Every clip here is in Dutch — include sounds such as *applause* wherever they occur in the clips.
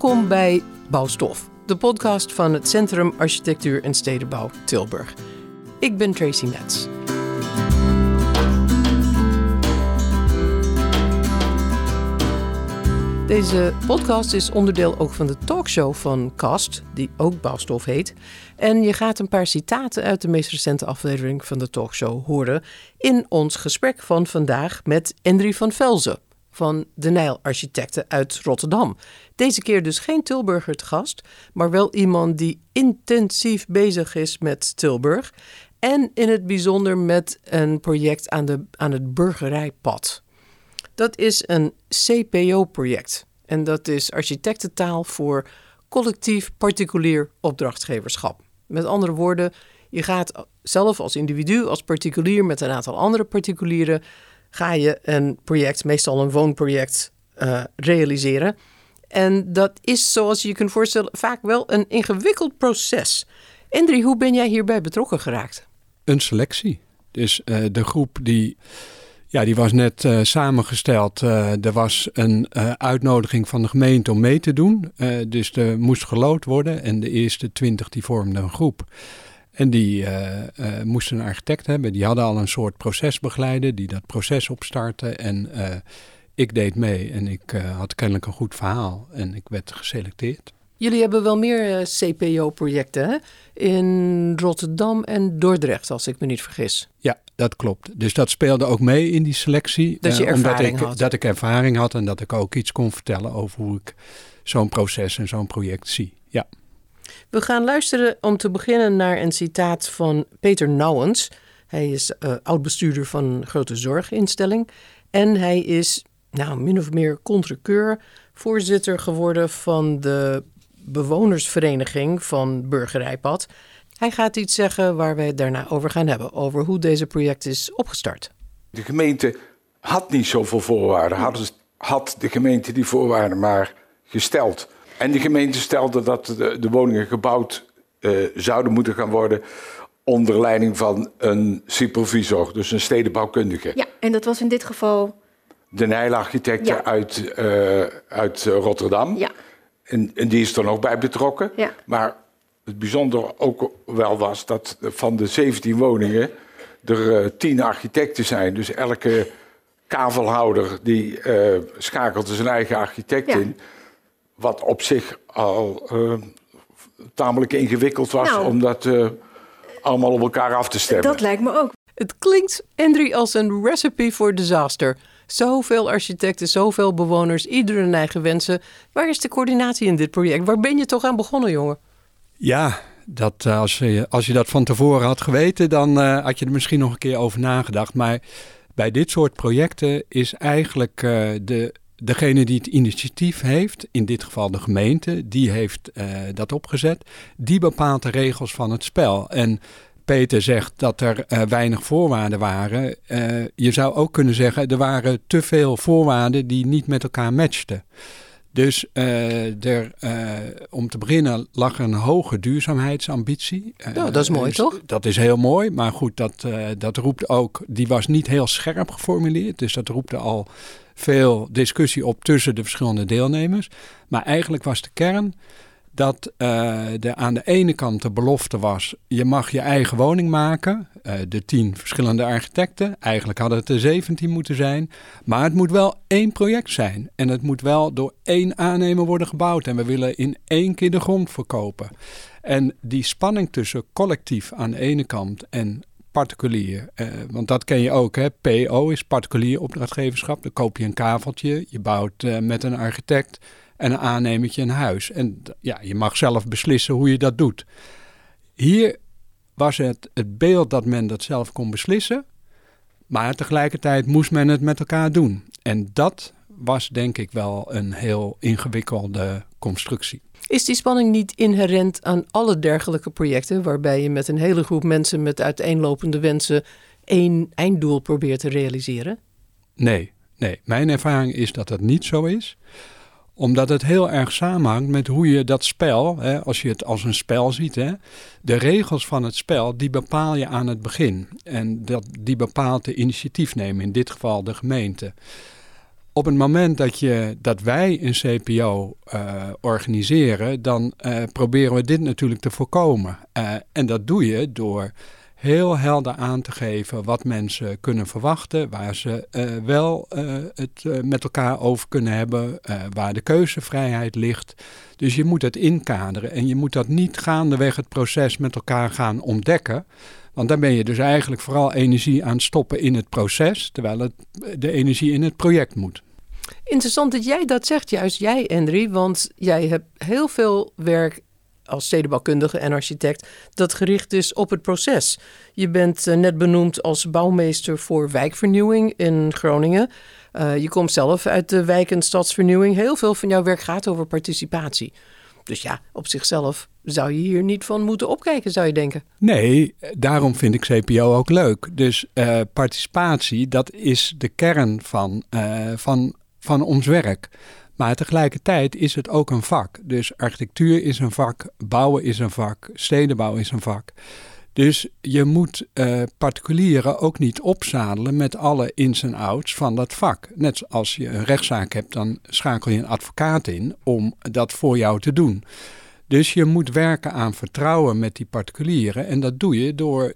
Welkom bij Bouwstof, de podcast van het Centrum Architectuur en Stedenbouw Tilburg. Ik ben Tracy Metz. Deze podcast is onderdeel ook van de talkshow van Cast, die ook Bouwstof heet. En je gaat een paar citaten uit de meest recente aflevering van de talkshow horen in ons gesprek van vandaag met Endri van Velzen van de Nijl Architecten uit Rotterdam. Deze keer dus geen Tilburger te gast, maar wel iemand die intensief bezig is met Tilburg. En in het bijzonder met een project aan, de, aan het Burgerijpad. Dat is een CPO-project. En dat is architectentaal voor collectief particulier opdrachtgeverschap. Met andere woorden, je gaat zelf als individu, als particulier met een aantal andere particulieren ga je een project, meestal een woonproject, uh, realiseren. En dat is, zoals je je kunt voorstellen, vaak wel een ingewikkeld proces. Endri, hoe ben jij hierbij betrokken geraakt? Een selectie. Dus uh, de groep die, ja, die was net uh, samengesteld. er was een uitnodiging van de gemeente om mee te doen. dus er moest gelood worden en de eerste twintig die vormden een groep. En die uh, uh, moesten een architect hebben. Die hadden al een soort procesbegeleider die dat proces opstartte. En uh, ik deed mee en ik had kennelijk een goed verhaal en ik werd geselecteerd. Jullie hebben wel meer CPO-projecten in Rotterdam en Dordrecht, als ik me niet vergis. Ja, dat klopt. Dus dat speelde ook mee in die selectie. Dat je ervaring omdat ik, had. Dat ik ervaring had en dat ik ook iets kon vertellen over hoe ik zo'n proces en zo'n project zie. Ja. We gaan luisteren om te beginnen naar een citaat van Peter Nouwens. Hij is uh, oud-bestuurder van een grote zorginstelling. En hij is, nou, min of meer contrekeur, voorzitter geworden van de bewonersvereniging van Burgerijpad. Hij gaat iets zeggen waar wij het daarna over gaan hebben, over hoe deze project is opgestart. De gemeente had niet zoveel voorwaarden. Had de gemeente die voorwaarden maar gesteld. En de gemeente stelde dat de, de woningen gebouwd uh, zouden moeten gaan worden onder leiding van een supervisor, dus een stedenbouwkundige. Ja, en dat was in dit geval. De Nijl-architecten ja. uit, uh, uit Rotterdam. Ja. En, en, die is er nog bij betrokken. Ja. Maar het bijzondere ook wel was dat van de 17 woningen er uh, 10 architecten zijn. Dus elke kavelhouder die schakelt zijn eigen architect Ja. in. Wat op zich al uh, tamelijk ingewikkeld was Nou. om dat uh, allemaal op elkaar af te stemmen. Dat lijkt me ook. Het klinkt, Endri, als een recipe voor disaster. Zoveel architecten, zoveel bewoners, ieder hun eigen wensen. Waar is de coördinatie in dit project? Waar ben je toch aan begonnen, jongen? Ja, dat, uh, als, je, als je dat van tevoren had geweten, dan uh, had je er misschien nog een keer over nagedacht. Maar bij dit soort projecten is eigenlijk uh, de, degene die het initiatief heeft, in dit geval de gemeente, die heeft uh, dat opgezet. Die bepaalt de regels van het spel. En Peter zegt dat er uh, weinig voorwaarden waren. Uh, je zou ook kunnen zeggen, er waren te veel voorwaarden die niet met elkaar matchten. Dus uh, er, uh, om te beginnen lag er een hoge duurzaamheidsambitie. Uh, ja, dat is mooi, dus, toch? Dat is heel mooi, maar goed, dat, dat roept ook... Die was niet heel scherp geformuleerd, dus dat roepte al veel discussie op tussen de verschillende deelnemers. Maar eigenlijk was de kern dat uh, aan de ene kant de belofte was... je mag je eigen woning maken, uh, de tien verschillende architecten. Eigenlijk hadden het er 17 moeten zijn. Maar het moet wel één project zijn. En het moet wel door één aannemer worden gebouwd. En we willen in één keer de grond verkopen. En die spanning tussen collectief aan de ene kant en particulier. Uh, want dat ken je ook, hè? PO is particulier opdrachtgeverschap. Dan koop je een kaveltje, je bouwt met een architect en een aannemertje een huis. En ja, je mag zelf beslissen hoe je dat doet. Hier was het het beeld dat men dat zelf kon beslissen, maar tegelijkertijd moest men het met elkaar doen. En dat was denk ik wel een heel ingewikkelde constructie. Is die spanning niet inherent aan alle dergelijke projecten, waarbij je met een hele groep mensen met uiteenlopende wensen één einddoel probeert te realiseren? Nee, nee. Mijn ervaring is dat dat niet zo is omdat het heel erg samenhangt met hoe je dat spel, hè, als je het als een spel ziet, hè, de regels van het spel, die bepaal je aan het begin. En dat, die bepaalt de initiatiefnemer, in dit geval de gemeente. op het moment dat, je, dat wij een CPO organiseren, dan proberen we dit natuurlijk te voorkomen. en dat doe je door heel helder aan te geven wat mensen kunnen verwachten, waar ze uh, wel uh, het uh, met elkaar over kunnen hebben, waar de keuzevrijheid ligt. Dus je moet het inkaderen en je moet dat niet gaandeweg het proces met elkaar gaan ontdekken. Want dan ben je dus eigenlijk vooral energie aan het stoppen in het proces, terwijl het de energie in het project moet. Interessant dat jij dat zegt, juist jij, Henry, want jij hebt heel veel werk als stedenbouwkundige en architect dat gericht is op het proces. Je bent eh, net benoemd als bouwmeester voor wijkvernieuwing in Groningen. Uh, je komt zelf uit de wijk- en stadsvernieuwing. Heel veel van jouw werk gaat over participatie. Dus ja, op zichzelf zou je hier niet van moeten opkijken, zou je denken. Nee, daarom vind ik CPO ook leuk. Dus uh, participatie, dat is de kern van, van, van ons werk. Maar tegelijkertijd is het ook een vak. Dus architectuur is een vak, bouwen is een vak, stedenbouw is een vak. Dus je moet uh, particulieren ook niet opzadelen met alle ins en outs van dat vak. Net zoals je een rechtszaak hebt, dan schakel je een advocaat in om dat voor jou te doen. Dus je moet werken aan vertrouwen met die particulieren. En dat doe je door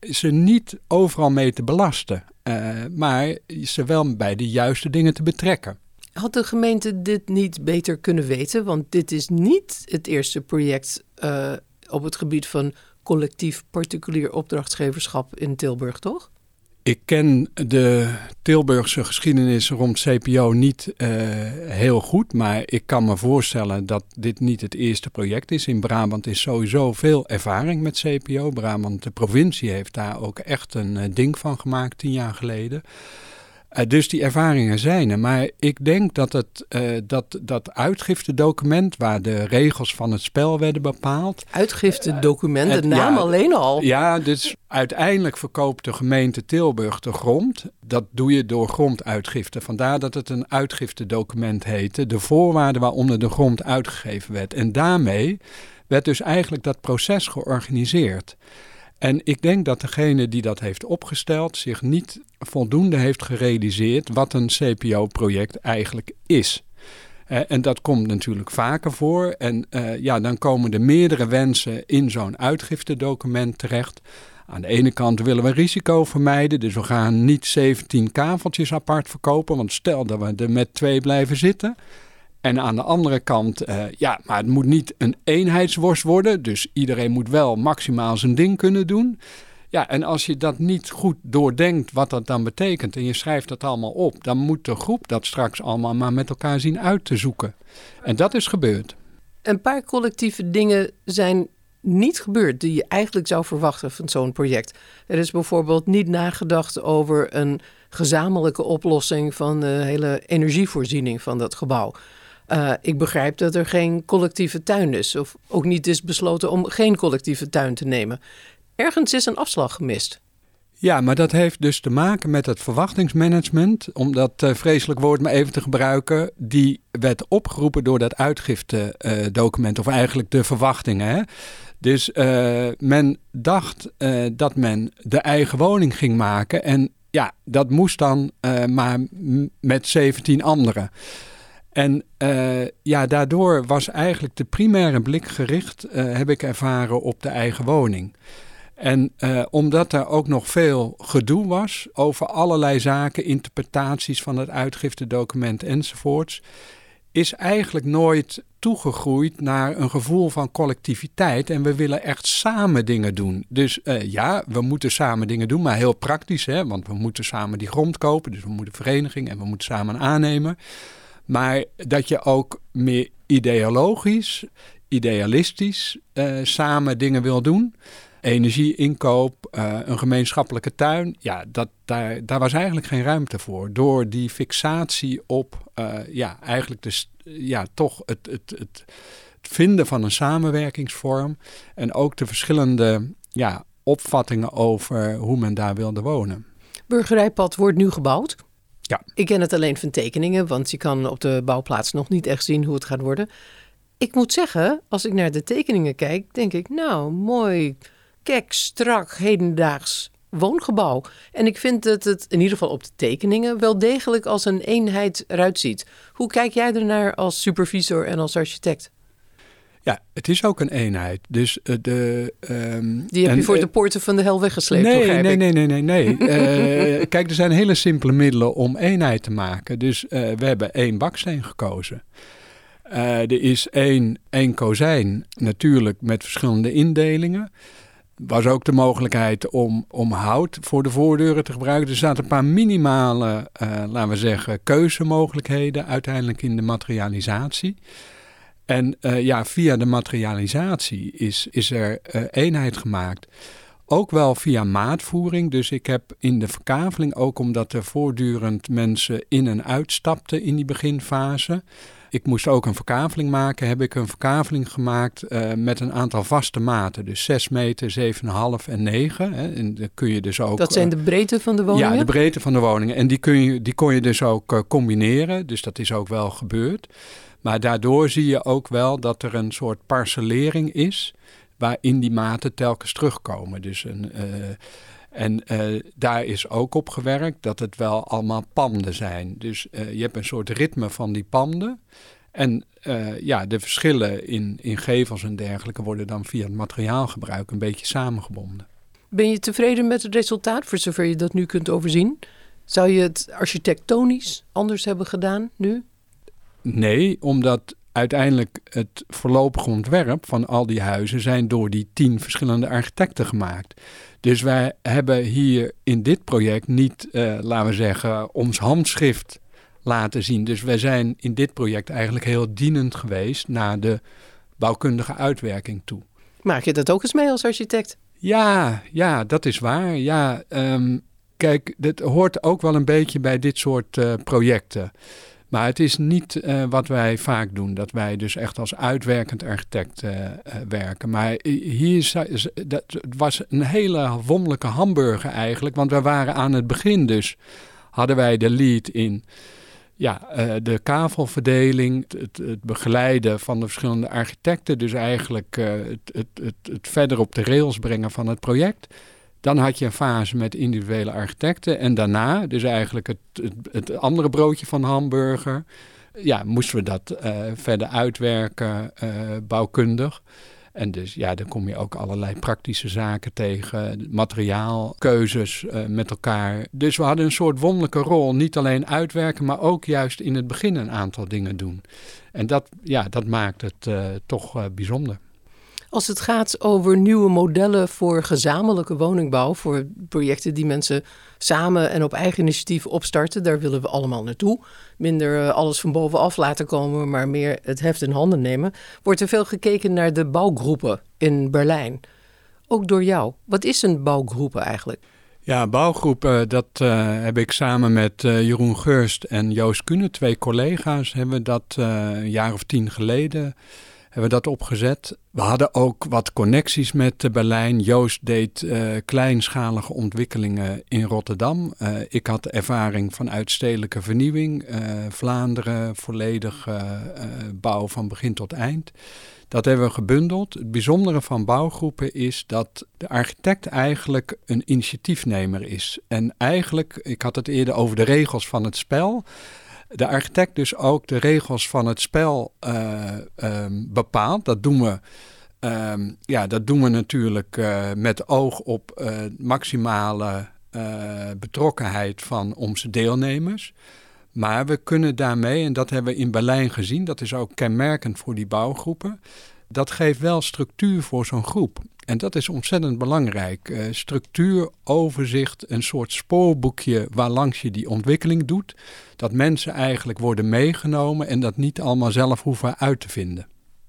ze niet overal mee te belasten, uh, maar ze wel bij de juiste dingen te betrekken. Had de gemeente dit niet beter kunnen weten? Want dit is niet het eerste project uh, op het gebied van collectief particulier opdrachtgeverschap in Tilburg, toch? Ik ken de Tilburgse geschiedenis rond CPO niet uh, heel goed, maar ik kan me voorstellen dat dit niet het eerste project is. In Brabant is sowieso veel ervaring met CPO. Brabant, de provincie, heeft daar ook echt een uh, ding van gemaakt tien jaar geleden. Uh, dus die ervaringen zijn er. Maar ik denk dat het, uh, dat, dat uitgiftedocument waar de regels van het spel werden bepaald. Uitgiftedocument, uh, de naam ja, alleen al. Ja, dus uiteindelijk verkoopt de gemeente Tilburg de grond. Dat doe je door gronduitgifte. Vandaar dat het een uitgiftedocument heette. De voorwaarden waaronder de grond uitgegeven werd. En daarmee werd dus eigenlijk dat proces georganiseerd. En ik denk dat degene die dat heeft opgesteld zich niet voldoende heeft gerealiseerd wat een CPO-project eigenlijk is. Uh, en dat komt natuurlijk vaker voor. En uh, ja, dan komen er meerdere wensen in zo'n uitgiftedocument terecht. Aan de ene kant willen we risico vermijden, dus we gaan niet 17 kaveltjes apart verkopen. Want stel dat we er met twee blijven zitten, en aan de andere kant, uh, ja, maar het moet niet een eenheidsworst worden. Dus iedereen moet wel maximaal zijn ding kunnen doen. Ja, en als je dat niet goed doordenkt wat dat dan betekent en je schrijft dat allemaal op, dan moet de groep dat straks allemaal maar met elkaar zien uit te zoeken. En dat is gebeurd. Een paar collectieve dingen zijn niet gebeurd die je eigenlijk zou verwachten van zo'n project. Er is bijvoorbeeld niet nagedacht over een gezamenlijke oplossing van de hele energievoorziening van dat gebouw. Uh, ik begrijp dat er geen collectieve tuin is, of ook niet is besloten om geen collectieve tuin te nemen. Ergens is een afslag gemist. Ja, maar dat heeft dus te maken met het verwachtingsmanagement. Om dat uh, vreselijk woord maar even te gebruiken. Die werd opgeroepen door dat uitgifte-document, uh, of eigenlijk de verwachtingen. Hè? Dus uh, men dacht dat men de eigen woning ging maken. En ja, dat moest dan maar met 17 anderen. En uh, ja, daardoor was eigenlijk de primaire blik gericht, uh, heb ik ervaren, op de eigen woning. En uh, omdat er ook nog veel gedoe was over allerlei zaken, interpretaties van het uitgiftedocument enzovoorts, is eigenlijk nooit toegegroeid naar een gevoel van collectiviteit. En we willen echt samen dingen doen. Dus ja, we moeten samen dingen doen, maar heel praktisch, hè, want we moeten samen die grond kopen. Dus we moeten vereniging en we moeten samen aannemen. Maar dat je ook meer ideologisch, idealistisch uh, samen dingen wil doen. Energieinkoop, uh, een gemeenschappelijke tuin. Ja, dat, daar, daar was eigenlijk geen ruimte voor. Door die fixatie op, uh, ja, eigenlijk de, ja, toch het, het, het, het vinden van een samenwerkingsvorm. En ook de verschillende ja, opvattingen over hoe men daar wilde wonen. Burgerijpad wordt nu gebouwd. Ja. Ik ken het alleen van tekeningen, want je kan op de bouwplaats nog niet echt zien hoe het gaat worden. Ik moet zeggen, als ik naar de tekeningen kijk, denk ik, nou, mooi, kek, strak, hedendaags. woongebouw. En ik vind dat het in ieder geval op de tekeningen wel degelijk als een eenheid eruit ziet. Hoe kijk jij ernaar als supervisor en als architect? Ja, het is ook een eenheid. Dus uh, de. Um, Die heb je voor de poorten van de hel weggesleept. Nee, nee, nee, nee, nee, nee. *laughs* uh, kijk, er zijn hele simpele middelen om eenheid te maken. Dus we hebben één baksteen gekozen. er is één, één kozijn, natuurlijk met verschillende indelingen was ook de mogelijkheid om, om hout voor de voordeuren te gebruiken. Er zaten een paar minimale, laten we zeggen, keuzemogelijkheden uiteindelijk in de materialisatie. En uh, ja, via de materialisatie is, is er uh, eenheid gemaakt. Ook wel via maatvoering. Dus ik heb in de verkaveling, ook omdat er voortdurend mensen in en uitstapten in die beginfase, ik moest ook een verkaveling maken. Heb ik een verkaveling gemaakt uh, met een aantal vaste maten. Dus 6 meter, 7,5 en 9. Hè. En dan kun je dus ook, dat zijn de breedte van de woningen? Ja, de breedte van de woningen. En die, kun je, die kon je dus ook combineren. Dus dat is ook wel gebeurd. Maar daardoor zie je ook wel dat er een soort parcellering is. Waarin die maten telkens terugkomen. Dus een. Uh, en uh, daar is ook op gewerkt dat het wel allemaal panden zijn. Dus uh, je hebt een soort ritme van die panden. En ja, de verschillen in, in gevels en dergelijke worden dan via het materiaalgebruik een beetje samengebonden. Ben je tevreden met het resultaat, voor zover je dat nu kunt overzien? Zou je het architectonisch anders hebben gedaan nu? Nee, omdat uiteindelijk het voorlopig ontwerp van al die huizen zijn door die tien verschillende architecten gemaakt. Dus wij hebben hier in dit project niet, uh, laten we zeggen, ons handschrift laten zien. Dus wij zijn in dit project eigenlijk heel dienend geweest naar de bouwkundige uitwerking toe. Maak je dat ook eens mee als architect? Ja, ja, dat is waar. Ja, um, kijk, dat hoort ook wel een beetje bij dit soort uh, projecten. Maar het is niet uh, wat wij vaak doen, dat wij dus echt als uitwerkend architect uh, uh, werken. Maar hier dat was een hele wonderlijke hamburger eigenlijk, want we waren aan het begin dus, hadden wij de lead in ja, de kavelverdeling, het, het, begeleiden van de verschillende architecten, dus eigenlijk het, het, het verder op de rails brengen van het project. Dan had je een fase met individuele architecten. En daarna, dus eigenlijk het, het, andere broodje van hamburger, ja, moesten we dat uh, verder uitwerken, uh, bouwkundig. En dus ja, dan kom je ook allerlei praktische zaken tegen, materiaalkeuzes uh, met elkaar. Dus we hadden een soort wonderlijke rol, niet alleen uitwerken, maar ook juist in het begin een aantal dingen doen. En dat, ja, dat maakt het toch bijzonder. Als het gaat over nieuwe modellen voor gezamenlijke woningbouw, voor projecten die mensen samen en op eigen initiatief opstarten, daar willen we allemaal naartoe. Minder uh, alles van bovenaf laten komen, maar meer het heft in handen nemen. Wordt er veel gekeken naar de bouwgroepen in Berlijn. Ook door jou. Wat is een bouwgroep eigenlijk? Ja, bouwgroepen, dat uh, heb ik samen met Jeroen Geurst en Joost Kuhne, twee collega's, hebben dat een jaar of tien geleden hebben we dat opgezet. We hadden ook wat connecties met Berlijn. Joost deed uh, kleinschalige ontwikkelingen in Rotterdam. Uh, ik had ervaring vanuit stedelijke vernieuwing. Vlaanderen, volledig bouw van begin tot eind. Dat hebben we gebundeld. Het bijzondere van bouwgroepen is dat de architect eigenlijk een initiatiefnemer is. En eigenlijk, ik had het eerder over de regels van het spel de architect dus ook de regels van het spel uh, um, bepaalt. Dat doen we, um, ja, dat doen we natuurlijk uh, met oog op uh, maximale betrokkenheid van onze deelnemers. Maar we kunnen daarmee, en dat hebben we in Berlijn gezien, dat is ook kenmerkend voor die bouwgroepen, dat geeft wel structuur voor zo'n groep. En dat is ontzettend belangrijk. Uh, structuur, overzicht, een soort spoorboekje waarlangs je die ontwikkeling doet. Dat mensen eigenlijk worden meegenomen en dat niet allemaal zelf hoeven uit te vinden.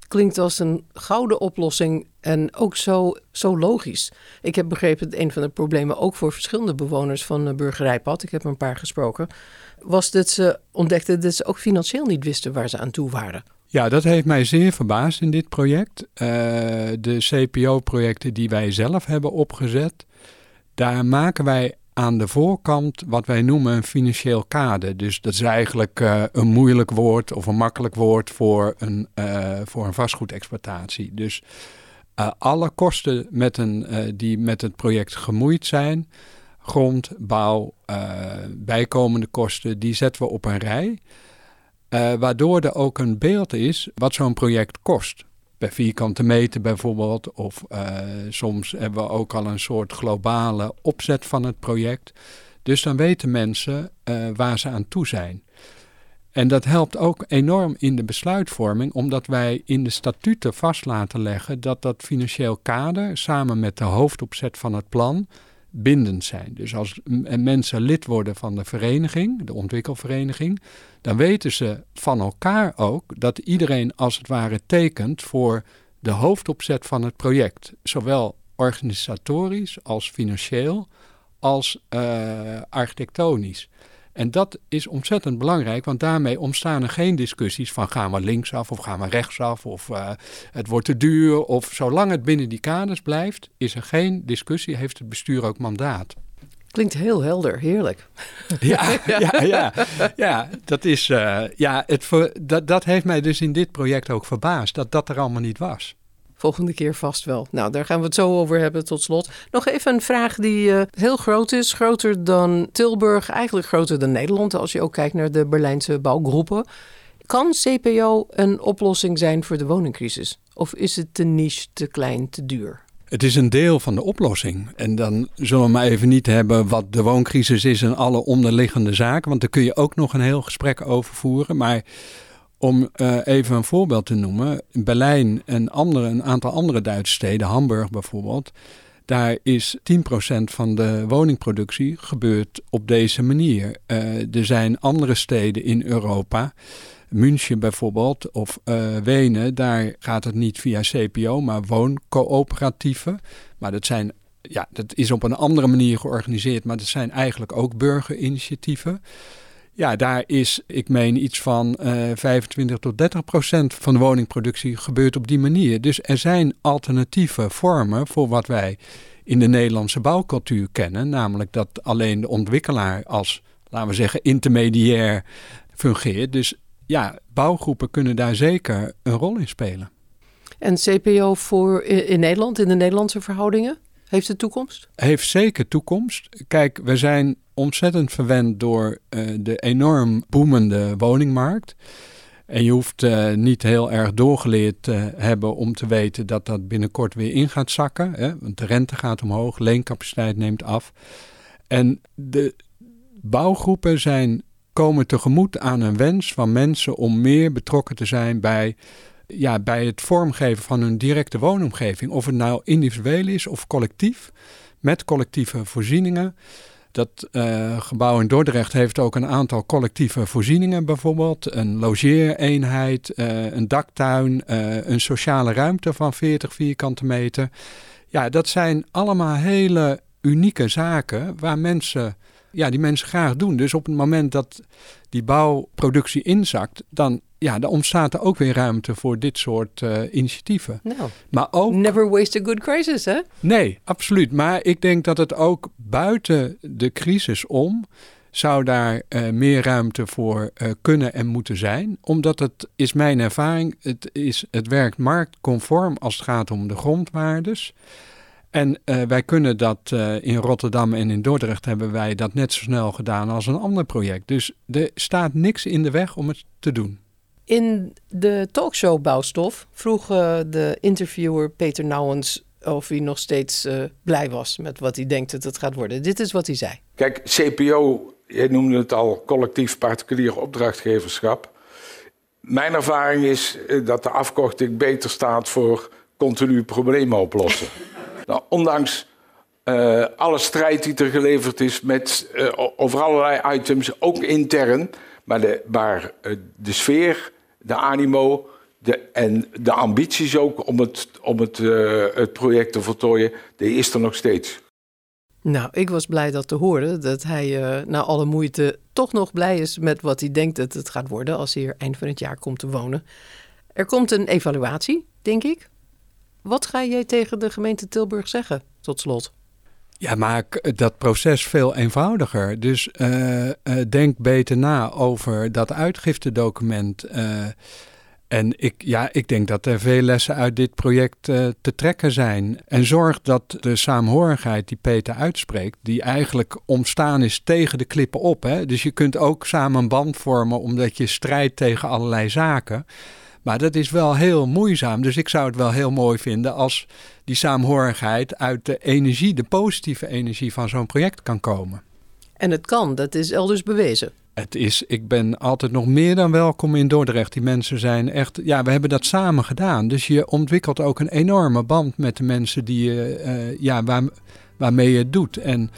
Klinkt als een gouden oplossing en ook zo, zo logisch. Ik heb begrepen dat een van de problemen ook voor verschillende bewoners van Burgerijpad, ik heb een paar gesproken, was dat ze ontdekten dat ze ook financieel niet wisten waar ze aan toe waren. Ja, dat heeft mij zeer verbaasd in dit project. Uh, de CPO-projecten die wij zelf hebben opgezet, daar maken wij aan de voorkant wat wij noemen een financieel kader. Dus dat is eigenlijk uh, een moeilijk woord of een makkelijk woord voor een, uh, voor een vastgoedexploitatie. Dus alle kosten met een, die met het project gemoeid zijn, grond, bouw, bijkomende kosten, die zetten we op een rij. Waardoor er ook een beeld is wat zo'n project kost. Per vierkante meter bijvoorbeeld, of soms hebben we ook al een soort globale opzet van het project. Dus dan weten mensen waar ze aan toe zijn. En dat helpt ook enorm in de besluitvorming, omdat wij in de statuten vast laten leggen dat dat financieel kader samen met de hoofdopzet van het plan bindend zijn. Dus als mensen lid worden van de vereniging, de ontwikkelvereniging, dan weten ze van elkaar ook dat iedereen als het ware tekent voor de hoofdopzet van het project. Zowel organisatorisch als financieel als uh, architectonisch. En dat is ontzettend belangrijk, want daarmee ontstaan er geen discussies van gaan we linksaf of gaan we rechtsaf of uh, het wordt te duur. Of zolang het binnen die kaders blijft, is er geen discussie, heeft het bestuur ook mandaat. Klinkt heel helder, heerlijk. Ja, *laughs* ja, ja, ja, dat, is, uh, ja het, dat, dat heeft mij dus in dit project ook verbaasd, dat dat er allemaal niet was. Volgende keer vast wel. Nou, daar gaan we het zo over hebben tot slot. Nog even een vraag die uh, heel groot is. Groter dan Tilburg, eigenlijk groter dan Nederland. Als je ook kijkt naar de Berlijnse bouwgroepen. Kan CPO een oplossing zijn voor de woningcrisis? Of is het te niche, te klein, te duur? Het is een deel van de oplossing. En dan zullen we maar even niet hebben wat de wooncrisis is en alle onderliggende zaken. Want daar kun je ook nog een heel gesprek over voeren. Maar om uh, even een voorbeeld te noemen, Berlijn en andere, een aantal andere Duitse steden, Hamburg bijvoorbeeld, daar is 10% van de woningproductie gebeurd op deze manier. Uh, er zijn andere steden in Europa, München bijvoorbeeld, of uh, Wenen, daar gaat het niet via CPO, maar wooncoöperatieven. Maar dat zijn ja, dat is op een andere manier georganiseerd, maar dat zijn eigenlijk ook burgerinitiatieven. Ja, daar is, ik meen, iets van uh, 25 tot 30 procent van de woningproductie gebeurt op die manier. Dus er zijn alternatieve vormen voor wat wij in de Nederlandse bouwcultuur kennen. Namelijk dat alleen de ontwikkelaar als, laten we zeggen, intermediair fungeert. Dus ja, bouwgroepen kunnen daar zeker een rol in spelen. En CPO voor in Nederland, in de Nederlandse verhoudingen? Heeft het toekomst? Heeft zeker toekomst. Kijk, we zijn ontzettend verwend door uh, de enorm boemende woningmarkt. En je hoeft uh, niet heel erg doorgeleerd te hebben om te weten dat dat binnenkort weer in gaat zakken. Hè? Want de rente gaat omhoog, leencapaciteit neemt af. En de bouwgroepen zijn, komen tegemoet aan een wens van mensen om meer betrokken te zijn bij ja, bij het vormgeven van hun directe woonomgeving. Of het nou individueel is of collectief, met collectieve voorzieningen. Dat uh, gebouw in Dordrecht heeft ook een aantal collectieve voorzieningen, bijvoorbeeld een logeereenheid, uh, een daktuin, uh, een sociale ruimte van 40 vierkante meter. Ja, dat zijn allemaal hele unieke zaken waar mensen, ja, die mensen graag doen. Dus op het moment dat die bouwproductie inzakt, dan ja, dan ontstaat er ook weer ruimte voor dit soort uh, initiatieven. Nou, maar ook, never waste a good crisis, hè? Nee, absoluut. Maar ik denk dat het ook buiten de crisis om zou daar uh, meer ruimte voor uh, kunnen en moeten zijn. Omdat het, is mijn ervaring, het, is, het werkt marktconform als het gaat om de grondwaardes. En uh, wij kunnen dat in Rotterdam en in Dordrecht hebben wij dat net zo snel gedaan als een ander project. Dus er staat niks in de weg om het te doen. In de talkshow Bouwstof vroeg uh, de interviewer Peter Nouwens of hij nog steeds uh, blij was met wat hij denkt dat het gaat worden. Dit is wat hij zei. Kijk, CPO, jij noemde het al, collectief particulier opdrachtgeverschap. Mijn ervaring is eh, dat de afkorting beter staat voor continu problemen oplossen. *laughs* nou, ondanks uh, alle strijd die er geleverd is met, uh, over allerlei items, ook intern, maar de, waar de sfeer de animo de, en de ambities ook om het, om het, het project te voltooien, die is er nog steeds. Nou, ik was blij dat te horen dat hij na alle moeite toch nog blij is met wat hij denkt dat het gaat worden als hij hier eind van het jaar komt te wonen. Er komt een evaluatie, denk ik. Wat ga jij tegen de gemeente Tilburg zeggen, tot slot? Ja, maak dat proces veel eenvoudiger. Dus uh, uh, denk beter na over dat uitgiftedocument. Uh, En ik, ja, ik denk dat er veel lessen uit dit project te trekken zijn. En zorg dat de saamhorigheid die Peter uitspreekt, die eigenlijk ontstaan is tegen de klippen op. Hè? Dus je kunt ook samen een band vormen omdat je strijdt tegen allerlei zaken. Maar dat is wel heel moeizaam. Dus ik zou het wel heel mooi vinden als die saamhorigheid uit de energie, de positieve energie van zo'n project kan komen. En het kan, dat is elders bewezen. Het is, ik ben altijd nog meer dan welkom in Dordrecht. Die mensen zijn echt, ja, we hebben dat samen gedaan. Dus je ontwikkelt ook een enorme band met de mensen die je, uh, ja, waar, waarmee je het doet. En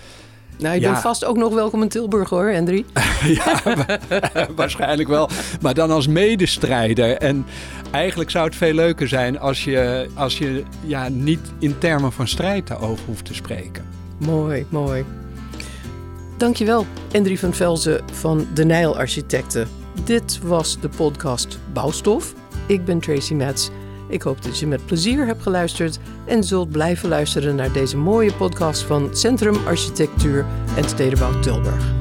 nou, je bent vast ook nog welkom in Tilburg hoor, Hendry. *laughs* ja, *laughs* waarschijnlijk wel. Maar dan als medestrijder. En eigenlijk zou het veel leuker zijn als je, als je ja, niet in termen van strijd daarover hoeft te spreken. Mooi, mooi. Dankjewel, Hendry van Velzen van De Nijl Architecten. Dit was de podcast Bouwstof. Ik ben Tracy Metz. Ik hoop dat je met plezier hebt geluisterd en zult blijven luisteren naar deze mooie podcast van Centrum Architectuur en Stedenbouw Tilburg.